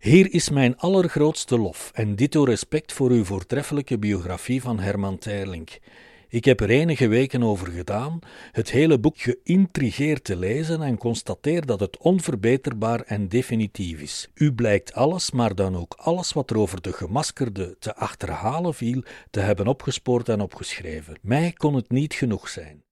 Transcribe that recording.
Hier is mijn allergrootste lof en ditto respect voor uw voortreffelijke biografie van Herman Terling. Ik heb er enige weken over gedaan, het hele boek geïntrigeerd te lezen en constateer dat het onverbeterbaar en definitief is. U blijkt alles, maar dan ook alles wat er over de gemaskerde te achterhalen viel, te hebben opgespoord en opgeschreven. Mij kon het niet genoeg zijn.